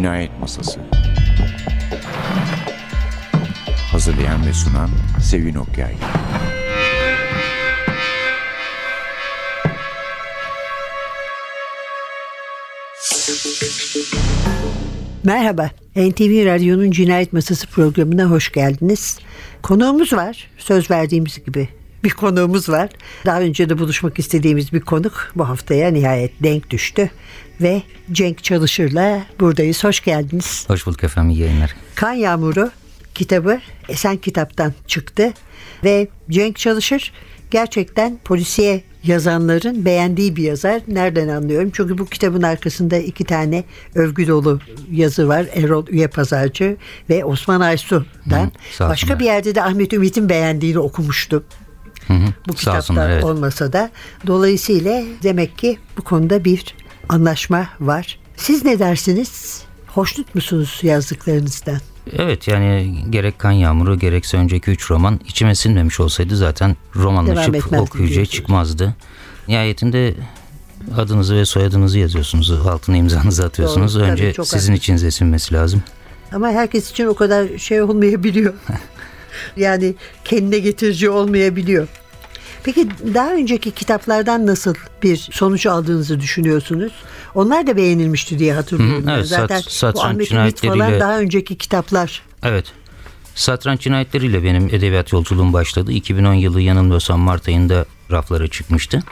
Cinayet Masası. Hazırlayan ve sunan Sevin Okyay. Merhaba, NTV Radyo'nun Cinayet Masası programına hoş geldiniz. Konuğumuz var, söz verdiğimiz gibi bir konuğumuz var. Daha önce de buluşmak istediğimiz bir konuk bu haftaya nihayet denk düştü. Ve Cenk Çalışır'la buradayız. Hoş geldiniz. Hoş bulduk efendim, iyi yayınlar. Kan Yağmuru kitabı Esen Kitap'tan çıktı. Ve Cenk Çalışır gerçekten polisiye yazanların beğendiği bir yazar. Nereden anlıyorum? Çünkü bu kitabın arkasında iki tane övgü dolu yazı var. Erol Üye Pazarcı ve Osman Aysu'dan. Hı, Başka bir yerde de Ahmet Ümit'in beğendiğini okumuştum. Hı hı, bu sağ kitapta olsunlar, evet. olmasa da. Dolayısıyla demek ki bu konuda bir anlaşma var. Siz ne dersiniz? Hoşnut musunuz yazdıklarınızdan? Evet yani gerek Kan Yağmuru gerekse önceki üç roman içime sinmemiş olsaydı zaten romanlaşıp okuyucuya çıkmazdı. Nihayetinde adınızı ve soyadınızı yazıyorsunuz. Altına imzanızı atıyorsunuz. Doğru, Önce sizin haklısın. içinize sinmesi lazım. Ama herkes için o kadar şey olmayabiliyor. yani kendine getirici olmayabiliyor. Peki daha önceki kitaplardan nasıl bir sonuç aldığınızı düşünüyorsunuz? Onlar da beğenilmişti diye hatırlıyorum. Hı evet, Zaten Sat- bu Ahmet Ümit falan daha önceki kitaplar. Evet. Satranç cinayetleriyle benim edebiyat yolculuğum başladı. 2010 yılı yanılmıyorsam Mart ayında raflara çıkmıştı.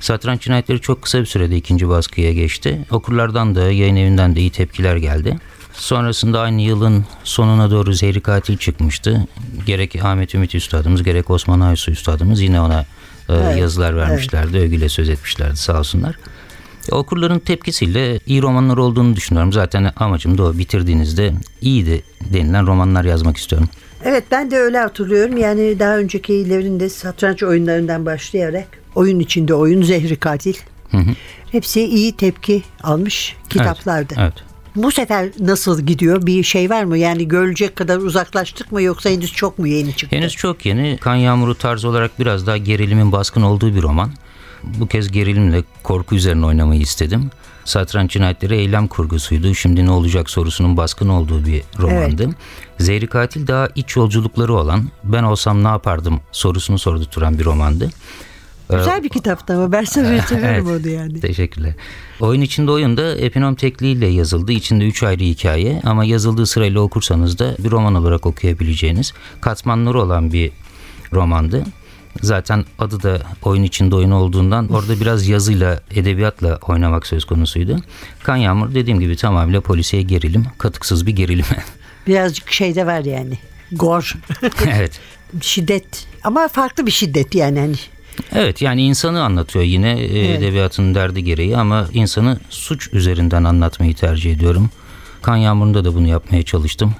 Satranç cinayetleri çok kısa bir sürede ikinci baskıya geçti. Okurlardan da yayın evinden de iyi tepkiler geldi. Sonrasında aynı yılın sonuna doğru Zehri Katil çıkmıştı. Gerek Ahmet Ümit Üstadımız gerek Osman Aysu Üstadımız yine ona e, Evet, yazılar vermişlerdi. Övgüyle söz etmişlerdi sağ olsunlar. Okurların tepkisiyle iyi romanlar olduğunu düşünüyorum. Zaten amacım da o. Bitirdiğinizde iyiydi denilen romanlar yazmak istiyorum. Evet ben de öyle hatırlıyorum. Yani daha öncekilerinde satranç oyunlarından başlayarak oyun içinde oyun Zehri Katil. Hepsi iyi tepki almış kitaplardı. Evet. Bu sefer nasıl gidiyor? Bir şey var mı? Yani görecek kadar uzaklaştık mı yoksa henüz çok mu yeni çıktı? Henüz çok yeni. Kan Yağmuru tarzı olarak biraz daha gerilimin baskın olduğu bir roman. Bu kez gerilimle korku üzerine oynamayı istedim. Satranç cinayetleri eylem kurgusuydu. Şimdi ne olacak sorusunun baskın olduğu bir romandı. Zehri Katil daha iç yolculukları olan ben olsam ne yapardım sorusunu sordurturan bir romandı. Güzel bir kitaptı ama ben severim, severim onu yani. Teşekkürler. Oyun içinde oyun da epinom tekliğiyle yazıldı. İçinde üç ayrı hikaye ama yazıldığı sırayla okursanız da bir roman olarak okuyabileceğiniz katmanları olan bir romandı. Zaten adı da oyun içinde oyun olduğundan orada biraz yazıyla, edebiyatla oynamak söz konusuydu. Kan Yağmur dediğim gibi tamamıyla polisiye gerilim, katıksız bir gerilim. Birazcık şey de var yani. Gor. evet. şiddet. Ama farklı bir şiddet yani. Hani Evet yani insanı anlatıyor yine e, Evet. edebiyatın derdi gereği ama insanı suç üzerinden anlatmayı tercih ediyorum. Kan Yağmuru'nda da bunu yapmaya çalıştım.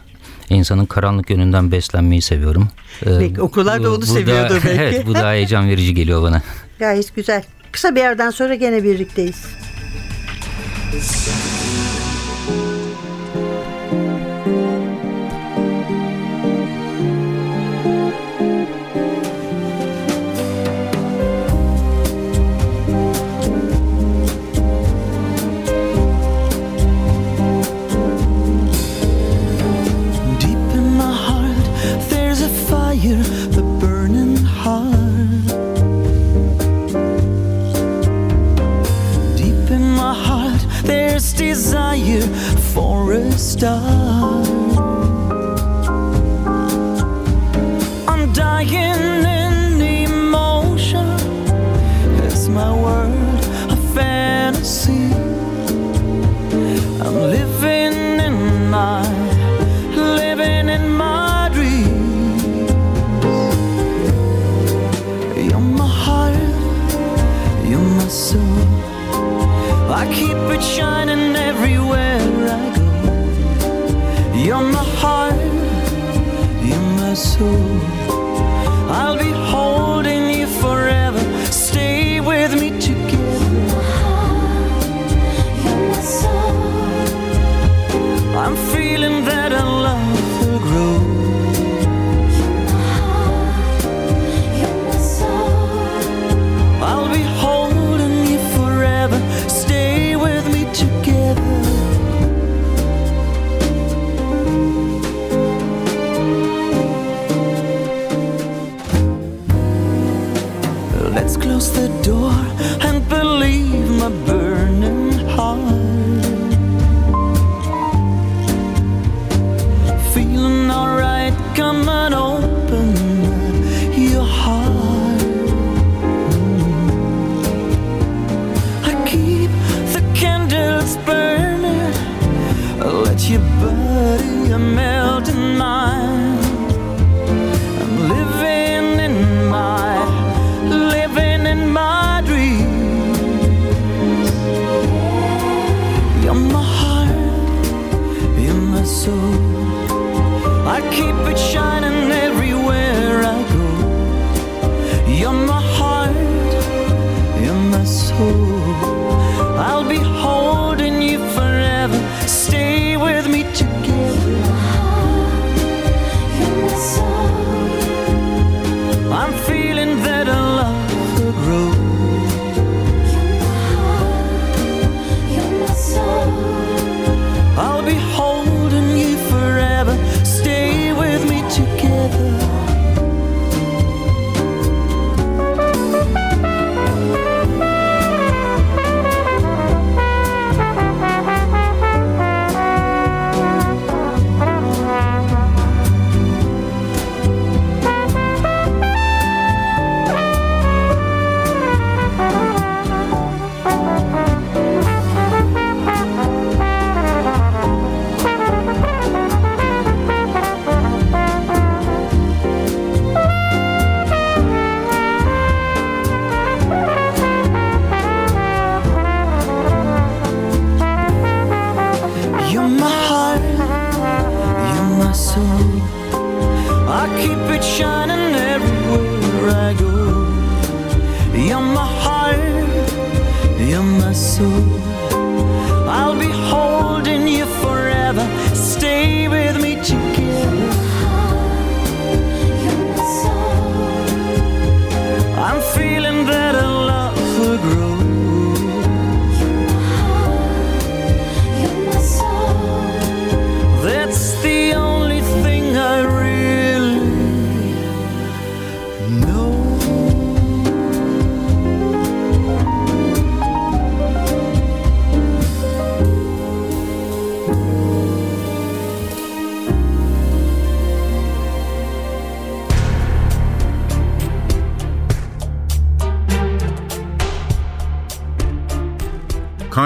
İnsanın karanlık yönünden beslenmeyi seviyorum. Ee, Belki okurlar da onu daha- seviyordur belki. Evet bu daha heyecan verici geliyor bana. gayet güzel. Kısa bir yerden sonra gene birlikteyiz. Stop.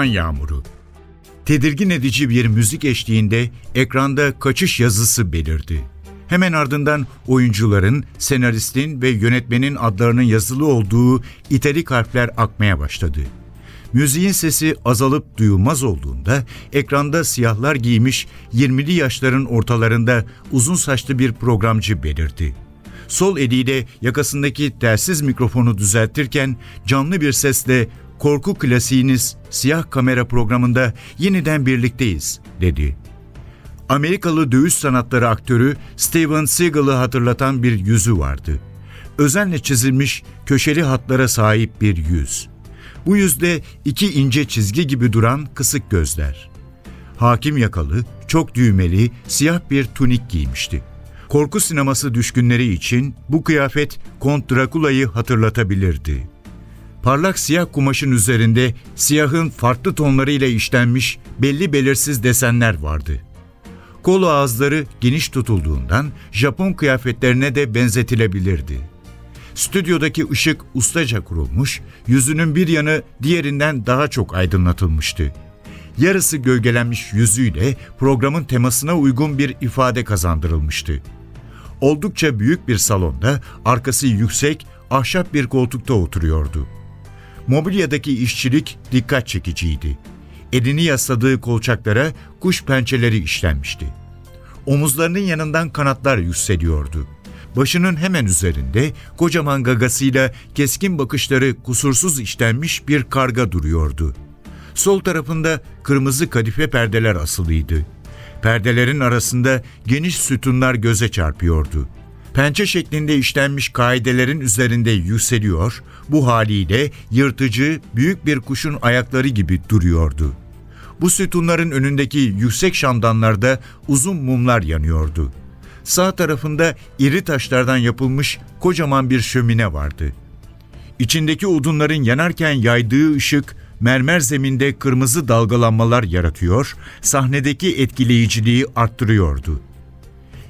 Kan Yağmuru Tedirgin edici bir müzik eşliğinde ekranda kaçış yazısı belirdi. Hemen ardından oyuncuların, senaristin ve yönetmenin adlarının yazılı olduğu italik harfler akmaya başladı. Müziğin sesi azalıp duyulmaz olduğunda ekranda siyahlar giymiş 20'li yaşların ortalarında uzun saçlı bir programcı belirdi. Sol eliyle yakasındaki telsiz mikrofonu düzeltirken canlı bir sesle korku klasiğiniz siyah kamera programında yeniden birlikteyiz dedi. Amerikalı dövüş sanatları aktörü Steven Seagal'ı hatırlatan bir yüzü vardı. Özenle çizilmiş köşeli hatlara sahip bir yüz. Bu yüzde iki ince çizgi gibi duran kısık gözler. Hakim yakalı, çok düğmeli, siyah bir tunik giymişti. Korku sineması düşkünleri için bu kıyafet Kont Drakula'yı hatırlatabilirdi. Parlak siyah kumaşın üzerinde siyahın farklı tonlarıyla işlenmiş belli belirsiz desenler vardı. Kol ağızları geniş tutulduğundan Japon kıyafetlerine de benzetilebilirdi. Stüdyodaki ışık ustaca kurulmuş, yüzünün bir yanı diğerinden daha çok aydınlatılmıştı. Yarısı gölgelenmiş yüzüyle programın temasına uygun bir ifade kazandırılmıştı. Oldukça büyük bir salonda arkası yüksek, ahşap bir koltukta oturuyordu. Mobilyadaki işçilik dikkat çekiciydi. Elini yasladığı kolçaklara kuş pençeleri işlenmişti. Omuzlarının yanından kanatlar yükseliyordu. Başının hemen üzerinde kocaman gagasıyla keskin bakışları kusursuz işlenmiş bir karga duruyordu. Sol tarafında kırmızı kadife perdeler asılıydı. Perdelerin arasında geniş sütunlar göze çarpıyordu. Pençe şeklinde işlenmiş kaidelerin üzerinde yükseliyor, bu haliyle yırtıcı, büyük bir kuşun ayakları gibi duruyordu. Bu sütunların önündeki yüksek şamdanlarda uzun mumlar yanıyordu. Sağ tarafında iri taşlardan yapılmış kocaman bir şömine vardı. İçindeki odunların yanarken yaydığı ışık mermer zeminde kırmızı dalgalanmalar yaratıyor, sahnedeki etkileyiciliği arttırıyordu.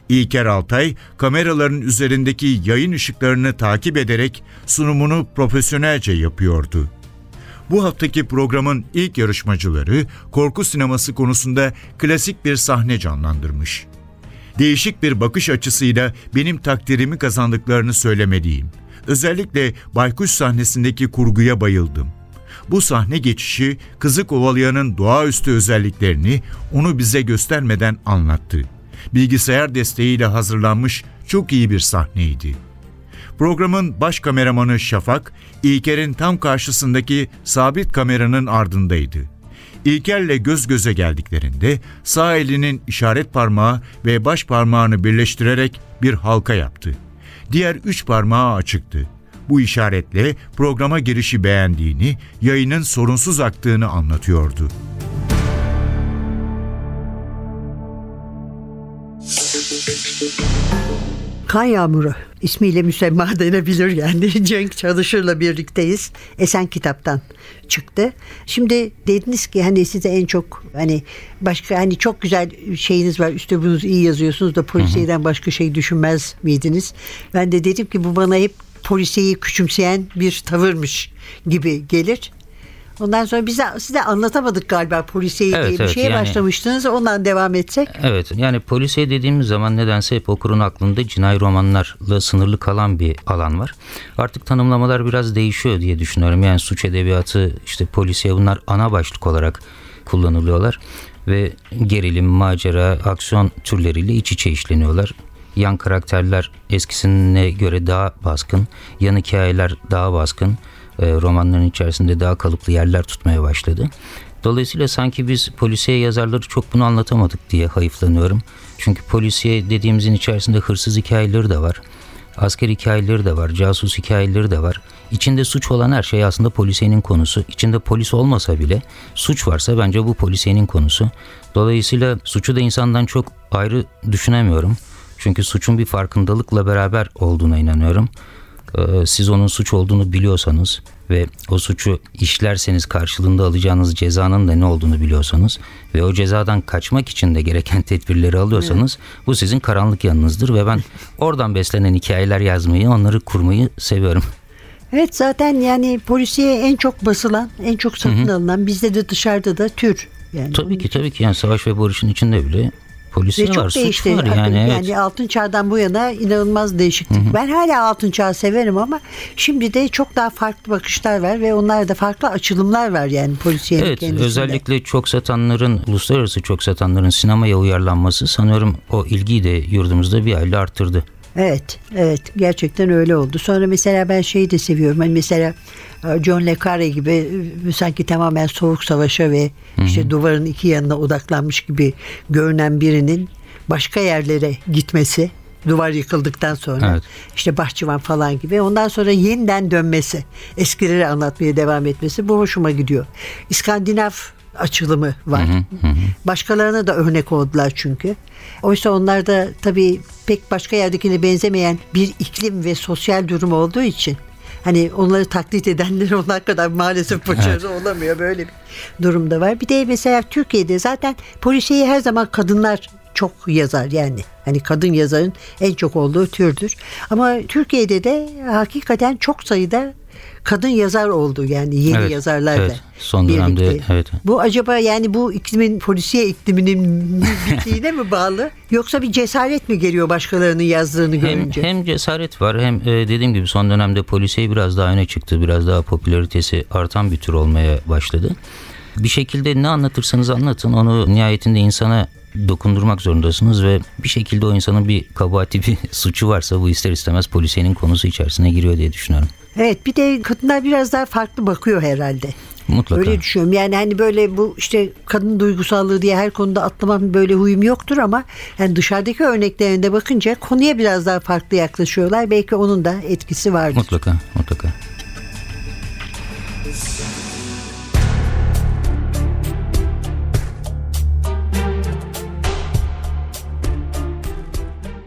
İlker Altay, kameraların üzerindeki yayın ışıklarını takip ederek sunumunu profesyonelce yapıyordu. Bu haftaki programın ilk yarışmacıları korku sineması konusunda klasik bir sahne canlandırmış. Değişik bir bakış açısıyla benim takdirimi kazandıklarını söylemeliyim. Özellikle Baykuş sahnesindeki kurguya bayıldım. Bu sahne geçişi kızı kovalayanın doğaüstü özelliklerini onu bize göstermeden anlattı. Bilgisayar desteğiyle hazırlanmış çok iyi bir sahneydi. Programın baş kameramanı Şafak, İlker'in tam karşısındaki sabit kameranın ardındaydı. İlker'le göz göze geldiklerinde sağ elinin işaret parmağı ve baş parmağını birleştirerek bir halka yaptı. Diğer üç parmağı açıktı. Bu işaretle programa girişi beğendiğini, yayının sorunsuz aktığını anlatıyordu. Kar Yağmuru ismiyle müsemma denebilir yani. Cenk Çalışır'la birlikteyiz. Esen kitaptan çıktı. Şimdi dediniz ki hani size en çok hani başka hani çok güzel şeyiniz var. Üslubunuz iyi yazıyorsunuz da polisiyeden başka şey düşünmez miydiniz? Ben de dedim ki bu bana hep polisiyeyi küçümseyen bir tavırmış gibi gelir. Ondan sonra bize size anlatamadık galiba polisiyeyi Evet, diye bir evet, şeye yani- başlamıştınız. Ondan devam etsek. Evet yani polisiye dediğimiz zaman nedense hep okurun aklında cinayi romanlarla sınırlı kalan bir alan var. Artık tanımlamalar biraz değişiyor diye düşünüyorum. Yani suç edebiyatı işte polisiye bunlar ana başlık olarak kullanılıyorlar. Ve gerilim, macera, aksiyon türleriyle iç içe işleniyorlar. Yan karakterler eskisine göre daha baskın, yan hikayeler daha baskın, e, romanların içerisinde daha kalıplı yerler tutmaya başladı. Dolayısıyla sanki biz polisiye yazarları çok bunu anlatamadık diye hayıflanıyorum. Çünkü polisiye dediğimizin içerisinde hırsız hikayeleri de var. Asker hikayeleri de var, casus hikayeleri de var. İçinde suç olan her şey aslında polisiyenin konusu. İçinde polis olmasa bile suç varsa bence bu polisiyenin konusu. Dolayısıyla suçu da insandan çok ayrı düşünemiyorum. Çünkü suçun bir farkındalıkla beraber olduğuna inanıyorum. Ee, Siz onun suç olduğunu biliyorsanız ve o suçu işlerseniz karşılığında alacağınız cezanın da ne olduğunu biliyorsanız ve o cezadan kaçmak için de gereken tedbirleri alıyorsanız bu sizin karanlık yanınızdır ve ben oradan beslenen hikayeler yazmayı, onları kurmayı seviyorum. Evet zaten yani polisiye en çok basılan, en çok satın alınan bizde de dışarıda da tür. Yani Tabii ki tabii ki yani savaş ve barışın içinde bile polisiye ve var, çok suç değişti. var yani. Yani, evet. altın çağdan bu yana inanılmaz değişiklik. Ben hala altın çağı severim ama şimdi de çok daha farklı bakışlar var ve onlarda farklı açılımlar var yani polisiyenin Evet kendisinde. özellikle çok satanların uluslararası çok satanların sinemaya uyarlanması sanıyorum o ilgiyi de yurdumuzda bir aile arttırdı. Evet, evet gerçekten öyle oldu. Sonra mesela ben şeyi de seviyorum. Hani mesela e, John Le Carre gibi e, sanki tamamen soğuk savaşa ve işte duvarın iki yanına odaklanmış gibi görünen birinin başka yerlere gitmesi duvar yıkıldıktan sonra Evet. işte bahçıvan falan gibi ondan sonra yeniden dönmesi eskileri anlatmaya devam etmesi bu hoşuma gidiyor. İskandinav açılımı var. Başkalarına da örnek oldular çünkü. Oysa onlar da tabii pek başka yerdekine benzemeyen bir iklim ve sosyal durum olduğu için hani onları taklit edenler onlar kadar maalesef başarılı olamıyor böyle bir durumda var. Bir de mesela Türkiye'de zaten polisiyeyi her zaman kadınlar çok yazar yani. Hani kadın yazarın en çok olduğu türdür. Ama Türkiye'de de hakikaten çok sayıda kadın yazar oldu yani yeni Evet, yazarlarla. evet. Son dönemde, birlikte. evet. Bu acaba yani bu iklimin polisiye ikliminin bittiğine mi bağlı yoksa bir cesaret mi geliyor başkalarının yazdığını görünce? hem cesaret var hem e, dediğim gibi son dönemde polisiye biraz daha öne çıktı. Biraz daha popülaritesi artan bir tür olmaya başladı. Bir şekilde ne anlatırsanız anlatın onu nihayetinde insana dokundurmak zorundasınız ve bir şekilde o insanın bir kabahati bir suçu varsa bu ister istemez polisiyenin konusu içerisine giriyor diye düşünüyorum. Evet bir de kadınlar biraz daha farklı bakıyor herhalde. Mutlaka. Öyle düşünüyorum. Yani hani böyle bu işte kadın duygusallığı diye her konuda atlamam böyle huyum yoktur ama yani dışarıdaki örneklerinde bakınca konuya biraz daha farklı yaklaşıyorlar. Belki onun da etkisi vardır. Mutlaka, mutlaka.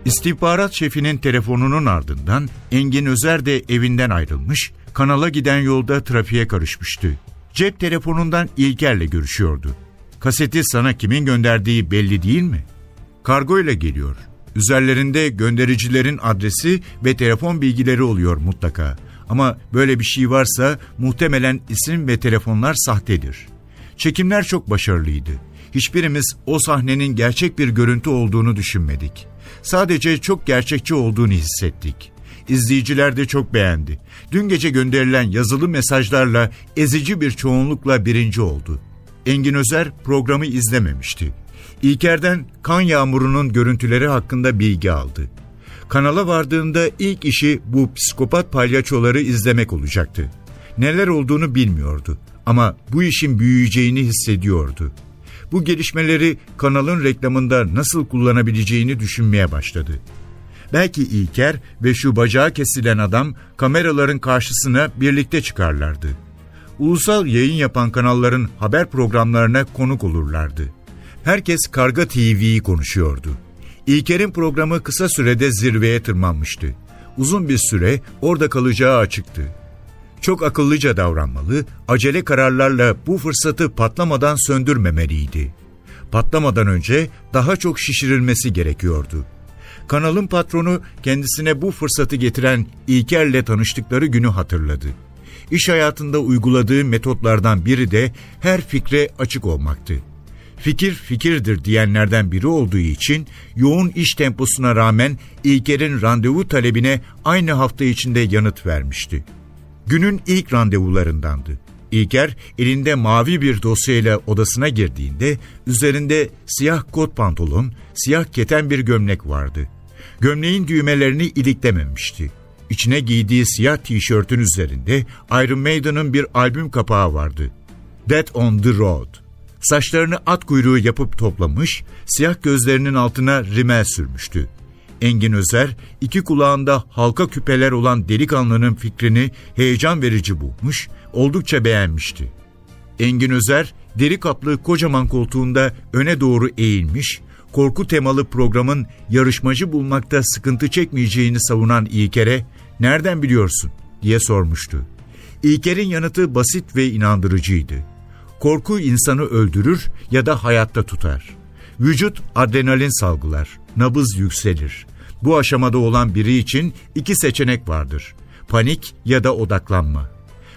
İstihbarat şefinin telefonunun ardından Engin Özer de evinden ayrılmış, Kanala giden yolda trafiğe karışmıştı. Cep telefonundan İlker'le görüşüyordu. Kaseti sana kimin gönderdiği belli değil mi? Kargo ile geliyor. Üzerlerinde göndericilerin adresi ve telefon bilgileri oluyor mutlaka. Ama böyle bir şey varsa muhtemelen isim ve telefonlar sahtedir. Çekimler çok başarılıydı. Hiçbirimiz o sahnenin gerçek bir görüntü olduğunu düşünmedik. Sadece çok gerçekçi olduğunu hissettik. İzleyiciler de çok beğendi. Dün gece gönderilen yazılı mesajlarla ezici bir çoğunlukla birinci oldu. Engin Özer programı izlememişti. İlker'den kan yağmurunun görüntüleri hakkında bilgi aldı. Kanala vardığında ilk işi bu psikopat palyaçoları izlemek olacaktı. Neler olduğunu bilmiyordu ama bu işin büyüyeceğini hissediyordu. Bu gelişmeleri kanalın reklamında nasıl kullanabileceğini düşünmeye başladı. Belki İlker ve şu bacağı kesilen adam kameraların karşısına birlikte çıkarlardı. Ulusal yayın yapan kanalların haber programlarına konuk olurlardı. Herkes Karga TV'yi konuşuyordu. İlker'in programı kısa sürede zirveye tırmanmıştı. Uzun bir süre orada kalacağı açıktı. Çok akıllıca davranmalı, acele kararlarla bu fırsatı patlamadan söndürmemeliydi. Patlamadan önce daha çok şişirilmesi gerekiyordu. Kanalın patronu kendisine bu fırsatı getiren İlker'le tanıştıkları günü hatırladı. İş hayatında uyguladığı metotlardan biri de her fikre açık olmaktı. Fikir fikirdir diyenlerden biri olduğu için yoğun iş temposuna rağmen İlker'in randevu talebine aynı hafta içinde yanıt vermişti. Günün ilk randevularındandı. İlker elinde mavi bir dosyayla odasına girdiğinde üzerinde siyah kot pantolon, siyah keten bir gömlek vardı. Gömleğin düğmelerini iliklememişti. İçine giydiği siyah tişörtün üzerinde Iron Maiden'ın bir albüm kapağı vardı. Dead on the Road. Saçlarını at kuyruğu yapıp toplamış, siyah gözlerinin altına rimel sürmüştü. Engin Özer, iki kulağında halka küpeler olan delikanlının fikrini heyecan verici bulmuş, oldukça beğenmişti. Engin Özer, deri kaplı kocaman koltuğunda öne doğru eğilmiş, korku temalı programın yarışmacı bulmakta sıkıntı çekmeyeceğini savunan İlker'e nereden biliyorsun diye sormuştu. İlker'in yanıtı basit ve inandırıcıydı. Korku insanı öldürür ya da hayatta tutar. Vücut adrenalin salgılar, nabız yükselir. Bu aşamada olan biri için iki seçenek vardır. Panik ya da odaklanma.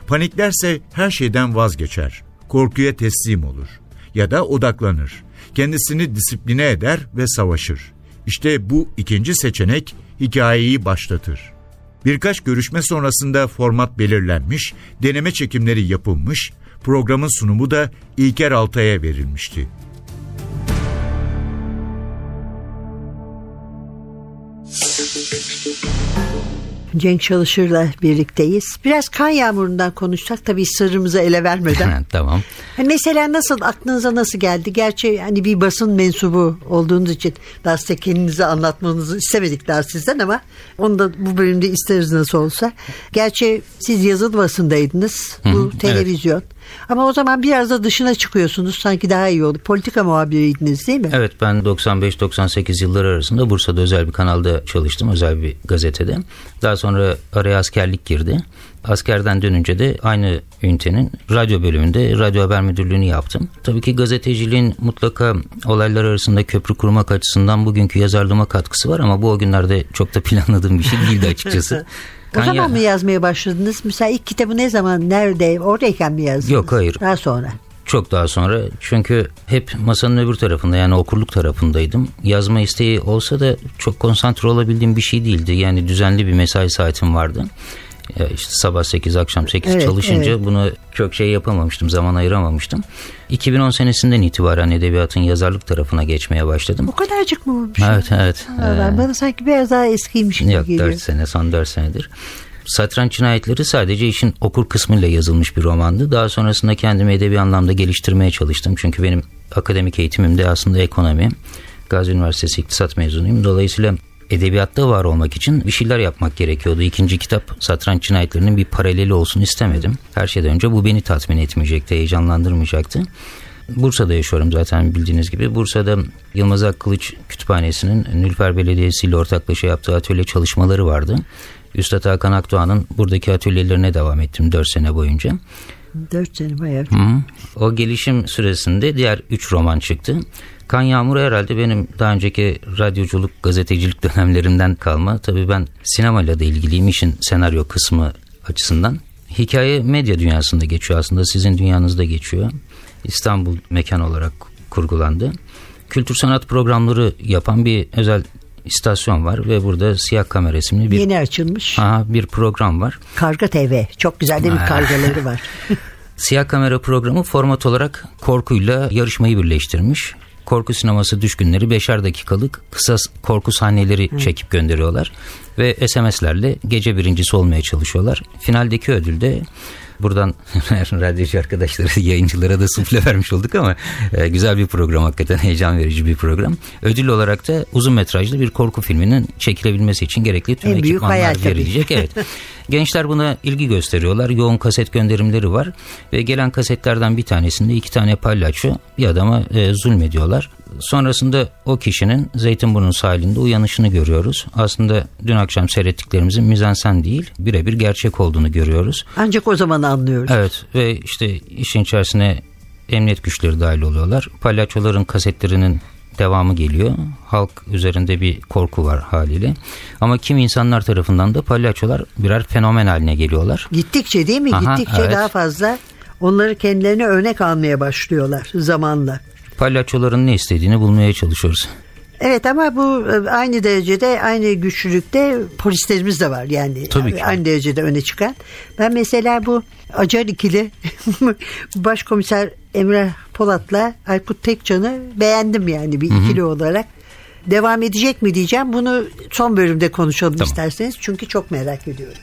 Paniklerse her şeyden vazgeçer. Korkuya teslim olur. Ya da odaklanır. Kendisini disipline eder ve savaşır. İşte bu ikinci seçenek hikayeyi başlatır. Birkaç görüşme sonrasında format belirlenmiş, deneme çekimleri yapılmış, programın sunumu da İlker Altay'a verilmişti. Cenk Çalışır'la birlikteyiz. Biraz kan yağmurundan konuşsak tabii sırrımızı ele vermeden. tamam. Mesela nasıl aklınıza nasıl geldi? Gerçi hani bir basın mensubu olduğunuz için size kendinizi anlatmanızı istemedik daha sizden ama onu da bu bölümde isteriz nasıl olsa. Gerçi siz yazılı basındaydınız. Bu televizyon. Ama o zaman biraz da dışına çıkıyorsunuz. Sanki daha iyi oldu. Politika muhabiriydiniz değil mi? Evet ben 95-98 yılları arasında Bursa'da özel bir kanalda çalıştım. Özel bir gazetede. Daha sonra araya askerlik girdi. Askerden dönünce de aynı ünitenin radyo bölümünde radyo haber müdürlüğünü yaptım. Tabii ki gazeteciliğin mutlaka olaylar arasında köprü kurmak açısından bugünkü yazarlığıma katkısı var ama bu o günlerde çok da planladığım bir şey değildi açıkçası. O zaman Kanya- mı yazmaya başladınız? Mesela ilk kitabı ne zaman, nerede, oradayken mi yazdınız? Yok, hayır. Daha sonra. Çok daha sonra çünkü hep masanın öbür tarafında yani okurluk tarafındaydım. Yazma isteği olsa da çok konsantre olabildiğim bir şey değildi. Yani düzenli bir mesai saatim vardı. Ya işte sabah 8 akşam 8 Evet, çalışınca evet. bunu çok şey yapamamıştım, zaman ayıramamıştım. 2010 senesinden itibaren edebiyatın yazarlık tarafına geçmeye başladım. O kadarcık mı olmuş? Evet evet. Ha, ben- Ee, Bana sanki biraz daha eskiymiş gibi Yok geliyor. 4 sene son 4 senedir. Satranç cinayetleri sadece işin okur kısmıyla yazılmış bir romandı. Daha sonrasında kendimi edebi anlamda geliştirmeye çalıştım. Çünkü benim akademik eğitimim de aslında ekonomi. Gazi Üniversitesi İktisat mezunuyum. Dolayısıyla edebiyatta var olmak için bir şeyler yapmak gerekiyordu. İkinci kitap satranç cinayetlerinin bir paraleli olsun istemedim. Her şeyden önce bu beni tatmin etmeyecekti, heyecanlandırmayacaktı. Bursa'da yaşıyorum zaten bildiğiniz gibi. Bursa'da Yılmaz Akkılıç Kütüphanesi'nin Nülfer Belediyesi ile ortaklaşa yaptığı atölye çalışmaları vardı. Üstad Hakan Akdoğan'ın buradaki atölyelerine devam ettim 4 sene boyunca. Dört sene bayağı. Hı. O gelişim süresinde diğer 3 roman çıktı. Kan Yağmuru herhalde benim daha önceki radyoculuk, gazetecilik dönemlerimden kalma. Tabii ben sinemayla da ilgiliyim işin senaryo kısmı açısından. Hikaye medya dünyasında geçiyor aslında sizin dünyanızda geçiyor. İstanbul mekan olarak kurgulandı. Kültür sanat programları yapan bir özel istasyon var ve burada Siyah Kamera isimli bir, Yeni açılmış. Aha, bir program var. Karga TV. Çok güzel de bir kargaları var. Siyah kamera programı format olarak korkuyla yarışmayı birleştirmiş. Korku sineması düşkünleri beşer dakikalık kısa korku sahneleri çekip gönderiyorlar. Ve SMS'lerle gece birincisi olmaya çalışıyorlar. Finaldeki ödül de buradan radyocu arkadaşlara, yayıncılara da sufle vermiş olduk ama e, güzel bir program hakikaten heyecan verici bir program. Ödül olarak da uzun metrajlı bir korku filminin çekilebilmesi için gerekli tüm En ekipmanlar verilecek. Evet. Gençler buna ilgi gösteriyorlar. Yoğun kaset gönderimleri var ve gelen kasetlerden bir tanesinde iki tane palyaço bir adama e, zulmediyorlar. Sonrasında o kişinin Zeytinburnu sahilinde uyanışını görüyoruz. Aslında dün akşam seyrettiklerimizin mizansen değil, birebir gerçek olduğunu görüyoruz. Ancak o zaman anlıyoruz. Evet ve işte işin içerisine emniyet güçleri dahil oluyorlar. Palyaçoların kasetlerinin devamı geliyor. Halk üzerinde bir korku var haliyle. Ama kim insanlar tarafından da palyaçolar birer fenomen haline geliyorlar. Gittikçe değil mi? Aha, Gittikçe evet. daha fazla onları kendilerine örnek almaya başlıyorlar zamanla. Palyaçoların ne istediğini bulmaya çalışıyoruz. Evet ama bu e, aynı derecede aynı güçlülükte polislerimiz de var yani. Tabii ki. Aynı derecede öne çıkan. Ben mesela bu Acar ikili başkomiser Emre Polat'la Aykut Tekcan'ı beğendim yani bir ikili olarak. Devam edecek mi diyeceğim. Bunu son bölümde konuşalım Tamam. isterseniz. Çünkü çok merak ediyorum.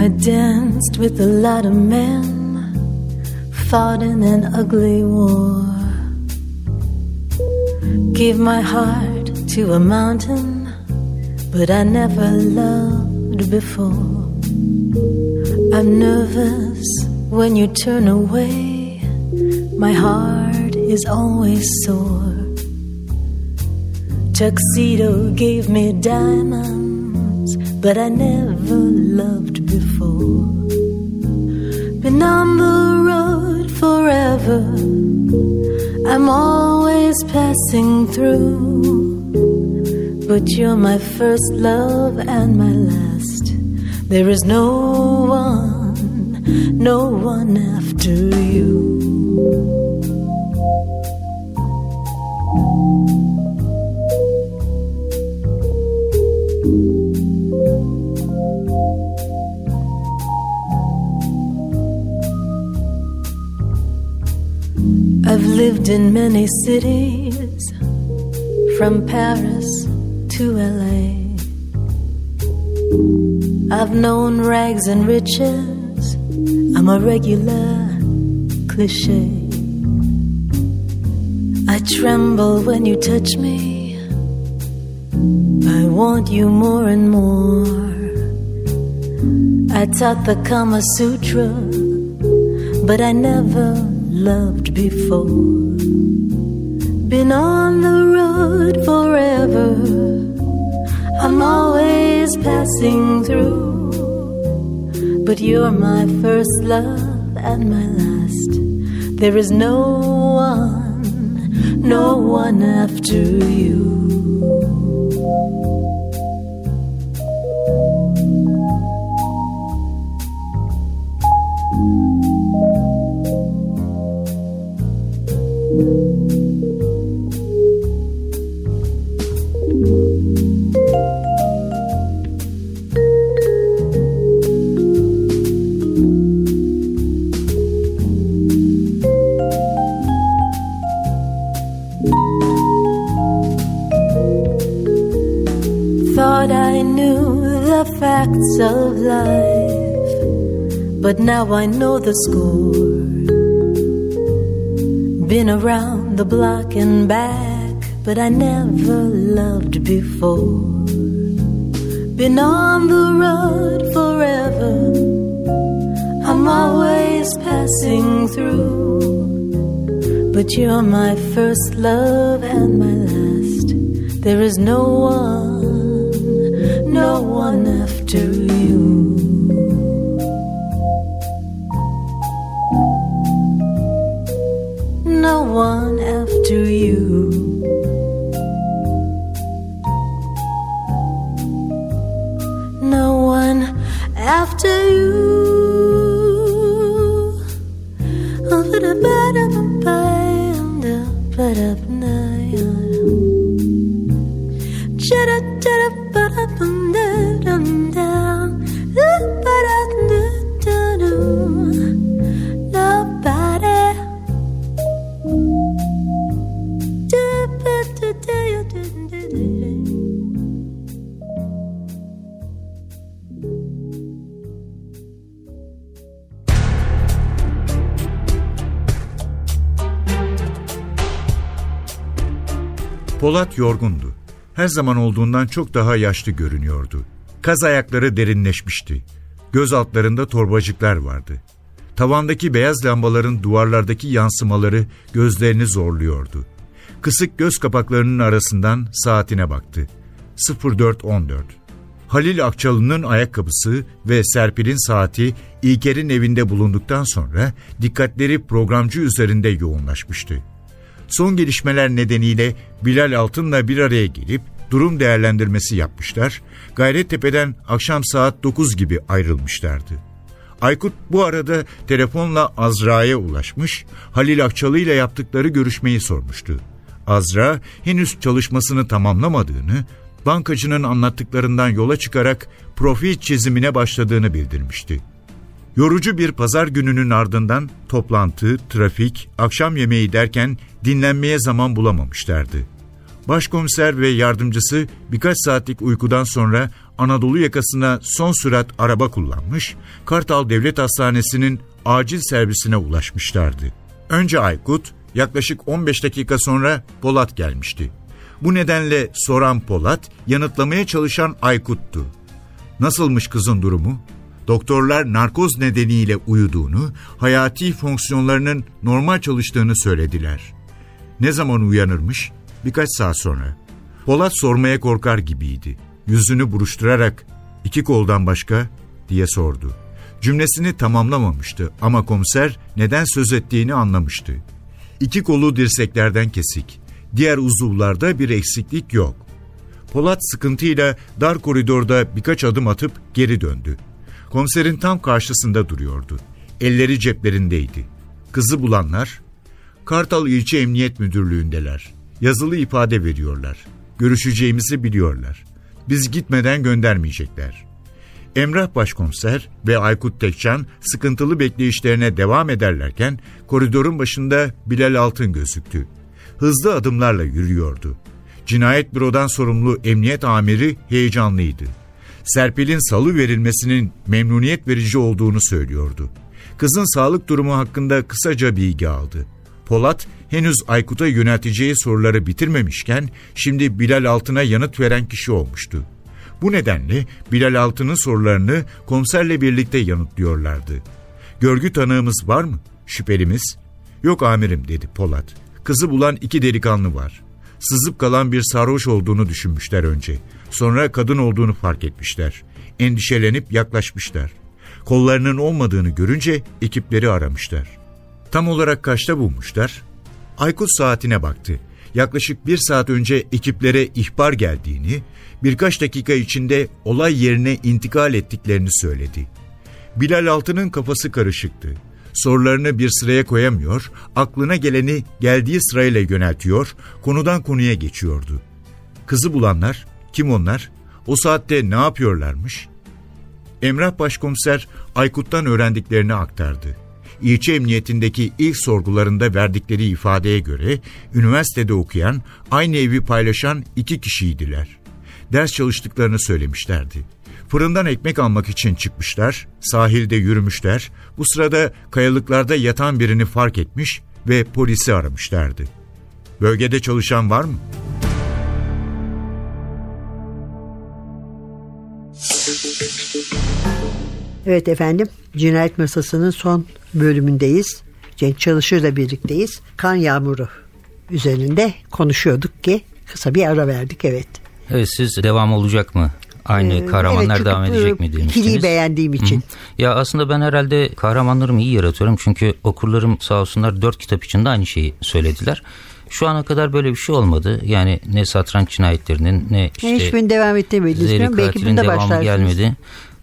I danced with a lot of men, fought in an ugly war. Gave my heart to a mountain, but I never loved before. I'm nervous when you turn away, my heart is always sore. Tuxedo gave me diamonds, but I never loved before. Been on the road forever, I'm always passing through. But you're my first love and my last. There is no one, no one after you. Lived in many cities, from Paris to LA. I've known rags and riches, I'm a regular cliche. I tremble when you touch me, I want you more and more. I taught the Kama Sutra, but I never loved before. Been on the road forever, I'm always passing through. But you're my first love and my last. There is no one, no one after you. Now I know the score. Been around the block and back, but I never loved before. Been on the road forever, I'm always passing through. But you're my first love and my last. There is no one, no one after one after you. Polat yorgundu. Her zaman olduğundan çok daha yaşlı görünüyordu. Kaz ayakları derinleşmişti. Göz altlarında torbacıklar vardı. Tavandaki beyaz lambaların duvarlardaki yansımaları gözlerini zorluyordu. Kısık göz kapaklarının arasından saatine baktı. 04.14 Halil Akçalı'nın ayakkabısı ve Serpil'in saati İlker'in evinde bulunduktan sonra dikkatleri programcı üzerinde yoğunlaşmıştı. Son gelişmeler nedeniyle Bilal Altın'la bir araya gelip durum değerlendirmesi yapmışlar. Gayrettepe'den akşam saat 9 gibi ayrılmışlardı. Aykut bu arada telefonla Azra'ya ulaşmış, Halil Akçalı ile yaptıkları görüşmeyi sormuştu. Azra henüz çalışmasını tamamlamadığını, bankacının anlattıklarından yola çıkarak profil çizimine başladığını bildirmişti. Yorucu bir pazar gününün ardından toplantı, trafik, akşam yemeği derken dinlenmeye zaman bulamamışlardı. Başkomiser ve yardımcısı birkaç saatlik uykudan sonra Anadolu yakasına son sürat araba kullanmış, Kartal Devlet Hastanesi'nin acil servisine ulaşmışlardı. Önce Aykut, yaklaşık 15 dakika sonra Polat gelmişti. Bu nedenle soran Polat, yanıtlamaya çalışan Aykut'tu. Nasılmış kızın durumu? Doktorlar narkoz nedeniyle uyuduğunu, hayati fonksiyonlarının normal çalıştığını söylediler. Ne zaman uyanırmış? Birkaç saat sonra. Polat sormaya korkar gibiydi. Yüzünü buruşturarak iki koldan başka diye sordu. Cümlesini tamamlamamıştı ama komiser neden söz ettiğini anlamıştı. İki kolu dirseklerden kesik. Diğer uzuvlarda bir eksiklik yok. Polat sıkıntıyla dar koridorda birkaç adım atıp geri döndü. Komiserin tam karşısında duruyordu. Elleri ceplerindeydi. Kızı bulanlar, Kartal İlçe Emniyet Müdürlüğü'ndeler. Yazılı ifade veriyorlar. Görüşeceğimizi biliyorlar. Biz gitmeden göndermeyecekler. Emrah Başkomiser ve Aykut Tekcan sıkıntılı bekleyişlerine devam ederlerken koridorun başında Bilal Altın gözüktü. Hızlı adımlarla yürüyordu. Cinayet bürodan sorumlu emniyet amiri heyecanlıydı. Serpil'in salı verilmesinin memnuniyet verici olduğunu söylüyordu. Kızın sağlık durumu hakkında kısaca bilgi aldı. Polat henüz Aykut'a yönelteceği soruları bitirmemişken şimdi Bilal Altın'a yanıt veren kişi olmuştu. Bu nedenle Bilal Altın'ın sorularını komiserle birlikte yanıtlıyorlardı. Görgü tanığımız var mı? Şüphelimiz? Yok amirim dedi Polat. Kızı bulan iki delikanlı var. Sızıp kalan bir sarhoş olduğunu düşünmüşler önce. Sonra kadın olduğunu fark etmişler. Endişelenip yaklaşmışlar. Kollarının olmadığını görünce ekipleri aramışlar. Tam olarak kaçta bulmuşlar? Aykut saatine baktı. Yaklaşık bir saat önce ekiplere ihbar geldiğini, birkaç dakika içinde olay yerine intikal ettiklerini söyledi. Bilal Altı'nın kafası karışıktı. Sorularını bir sıraya koyamıyor, aklına geleni geldiği sırayla yöneltiyor, konudan konuya geçiyordu. Kızı bulanlar, kim onlar? O saatte ne yapıyorlarmış? Emrah Başkomiser Aykut'tan öğrendiklerini aktardı. İlçe emniyetindeki ilk sorgularında verdikleri ifadeye göre üniversitede okuyan, aynı evi paylaşan iki kişiydiler. Ders çalıştıklarını söylemişlerdi. Fırından ekmek almak için çıkmışlar, sahilde yürümüşler. Bu sırada kayalıklarda yatan birini fark etmiş ve polisi aramışlardı. Bölgede çalışan var mı? Evet efendim, Cinayet Masası'nın son bölümündeyiz. Cenk Çalışır'la birlikteyiz. Kan Yağmuru üzerinde konuşuyorduk ki kısa bir ara verdik evet. Evet siz devam olacak mı? Aynı Ee, kahramanlar evet, devam edecek mi demiştiniz? ikiliyi beğendiğim için. Hı. Ya aslında ben herhalde kahramanlarımı iyi yaratıyorum. Çünkü okurlarım sağ olsunlar dört kitap içinde aynı şeyi söylediler. Şu ana kadar böyle bir şey olmadı. Yani ne satranç cinayetlerinin ne işte Hiçbirini devam ettirmediniz. Zeri. Belki katilin bunda devamı başlarsınız. gelmedi.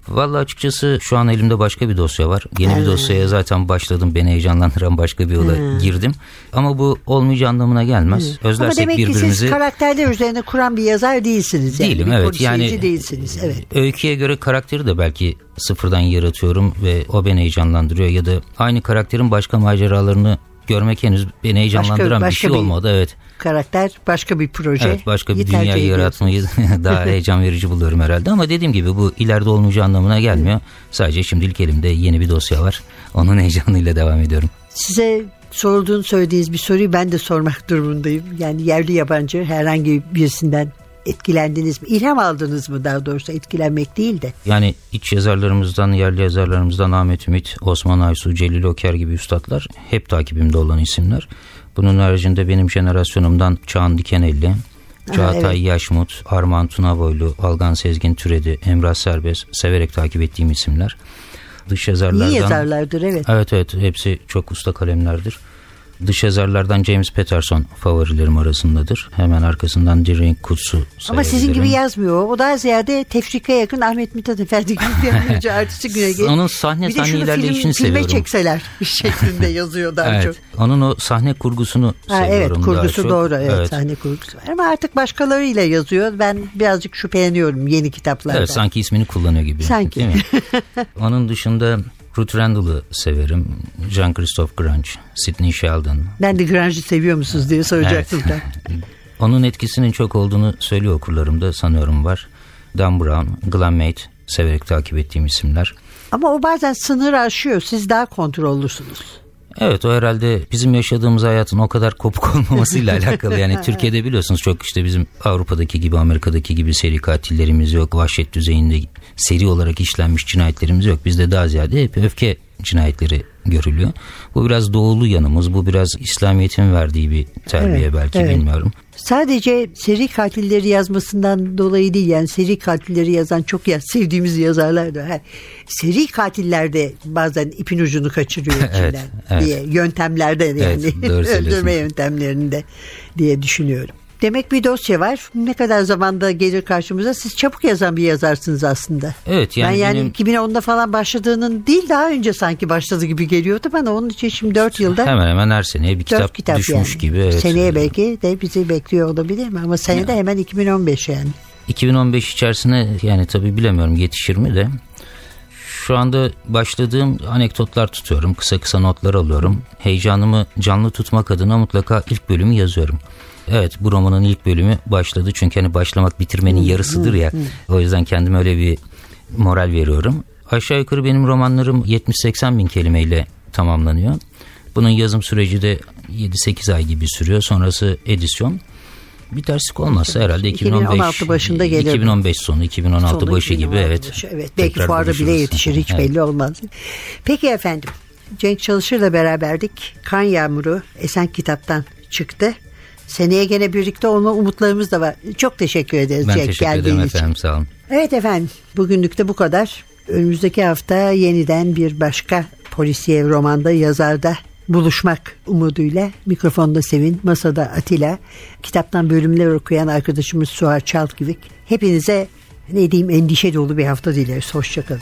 Vallahi açıkçası şu an elimde başka bir dosya var. Yeni bir dosyaya zaten başladım. Beni heyecanlandıran başka bir yola girdim. Ama bu olmayacağı anlamına gelmez. Ama Özlersek demek ki birbirimizi... siz karakterler üzerine kuran bir yazar değilsiniz. Yani. Değilim, bir evet. Yani- değilsiniz. Evet. Öyküye göre karakteri de belki sıfırdan yaratıyorum ve o beni heyecanlandırıyor ya da aynı karakterin başka maceralarını görmek henüz beni heyecanlandıran bir başka şey bir- olmadı. Evet. Karakter başka bir proje. Evet başka bir ediyorsunuz. yaratmayı daha heyecan verici buluyorum herhalde ama dediğim gibi bu ileride olmayacağı anlamına gelmiyor. Sadece şimdilik elimde yeni bir dosya var. Onun heyecanıyla devam ediyorum. Size sorulduğunu söylediğiniz bir soruyu ben de sormak durumundayım. Yani yerli yabancı herhangi birisinden etkilendiniz mi? İlham aldınız mı daha doğrusu etkilenmek değil de. Yani iç yazarlarımızdan, yerli yazarlarımızdan Ahmet Ümit, Osman Aysu, Celil Oker gibi üstadlar hep takibimde olan isimler. Bunun haricinde benim jenerasyonumdan Çağan Dikenelli, Çağatay Yaşmut, Armağan Tunaboylu, Algan Sezgin Türedi, Emrah Serbest severek takip ettiğim isimler. Dış yazarlardan... İyi yazarlardır evet. Evet evet hepsi çok usta kalemlerdir. Dış yazarlardan James Patterson favorilerim arasındadır. Hemen arkasından Dirin Kutsu Ama sizin gibi yazmıyor. O daha ziyade tefrika yakın Ahmet Mithat Efendi gibi bir artisti güne gel- Onun sahne Bir de sahne ilerleyişini film, seviyorum. çekseler şeklinde yazıyor daha çok. Evet. Onun o sahne kurgusunu Ha, evet seviyorum daha kurgusu çok. doğru evet, sahne kurgusu var. Ama artık başkalarıyla yazıyor. Ben birazcık şüpheleniyorum yeni kitaplardan. Evet sanki ismini kullanıyor gibi. Sanki. Değil mi? Onun dışında Ruth Randall'ı severim. Jean-Christophe Grange, Sidney Sheldon. Ben de Grange'i seviyor musunuz diye soracaktım Evet. ben. Onun etkisinin çok olduğunu söylüyor okurlarım da sanıyorum var. Dan Brown, Glenn Mate severek takip ettiğim isimler. Ama o bazen sınır aşıyor. Siz daha kontrollüsünüz. Evet o herhalde bizim yaşadığımız hayatın o kadar kopuk olmamasıyla alakalı. Yani Türkiye'de biliyorsunuz çok işte bizim Avrupa'daki gibi Amerika'daki gibi seri katillerimiz yok. Vahşet düzeyinde seri olarak işlenmiş cinayetlerimiz yok. Bizde daha ziyade hep öfke cinayetleri görülüyor. Bu biraz doğulu yanımız. Bu biraz İslamiyet'in verdiği bir terbiye Evet, belki evet. bilmiyorum. Sadece seri katilleri yazmasından dolayı değil yani seri katilleri yazan çok ya sevdiğimiz yazarlar da. Ha, seri katiller de bazen ipin ucunu kaçırıyor Evet, evet. diye yöntemlerde yani Evet, öldürme yöntemlerinde diye düşünüyorum. Demek bir dosya var. Ne kadar zamanda gelir karşımıza? Siz çabuk yazan bir yazarsınız aslında. Evet yani, ben yani benim 2010'da falan başladığının değil daha önce sanki başladı gibi geliyordu bana. Onun için şimdi 4 yılda hemen hemen her seneye bir kitap, kitap düşmüş yani. gibi. Evet. Seneye belki de bizi bekliyor olabilir mi? Ama senede hemen 2015 yani. 2015 içerisine yani tabii bilemiyorum yetişir mi de. Şu anda başladığım anekdotlar tutuyorum. Kısa kısa notlar alıyorum. Heyecanımı canlı tutmak adına mutlaka ilk bölümü yazıyorum. Evet bu romanın ilk bölümü başladı. Çünkü hani başlamak bitirmenin yarısıdır ya. O yüzden kendime öyle bir moral veriyorum. Aşağı yukarı benim romanlarım 70-80 bin kelimeyle tamamlanıyor. Bunun yazım süreci de 7-8 ay gibi sürüyor. Sonrası edisyon. Bir terslik olmazsa herhalde 2015 2016 başında gelir. 2015 sonu 2016 Sonu başı gibi 2016 evet. başı, evet. Belki fuarda bile yetişir hiç Evet. belli olmaz. Peki efendim. Cenk Çalışır'la beraberdik. Kan Yağmuru Esen Kitap'tan çıktı. Seneye gene birlikte olma umutlarımız da var. Çok teşekkür ederiz Ben Cenk teşekkür ederim geldiğin için. efendim sağ olun. Evet efendim bugünlük de bu kadar. Önümüzdeki hafta yeniden bir başka polisiye romanda yazarda buluşmak umuduyla mikrofonda Sevin, masada Atilla, kitaptan bölümler okuyan arkadaşımız Suha Çalkivik. Hepinize ne diyeyim endişe dolu bir hafta dileriz. Hoşçakalın.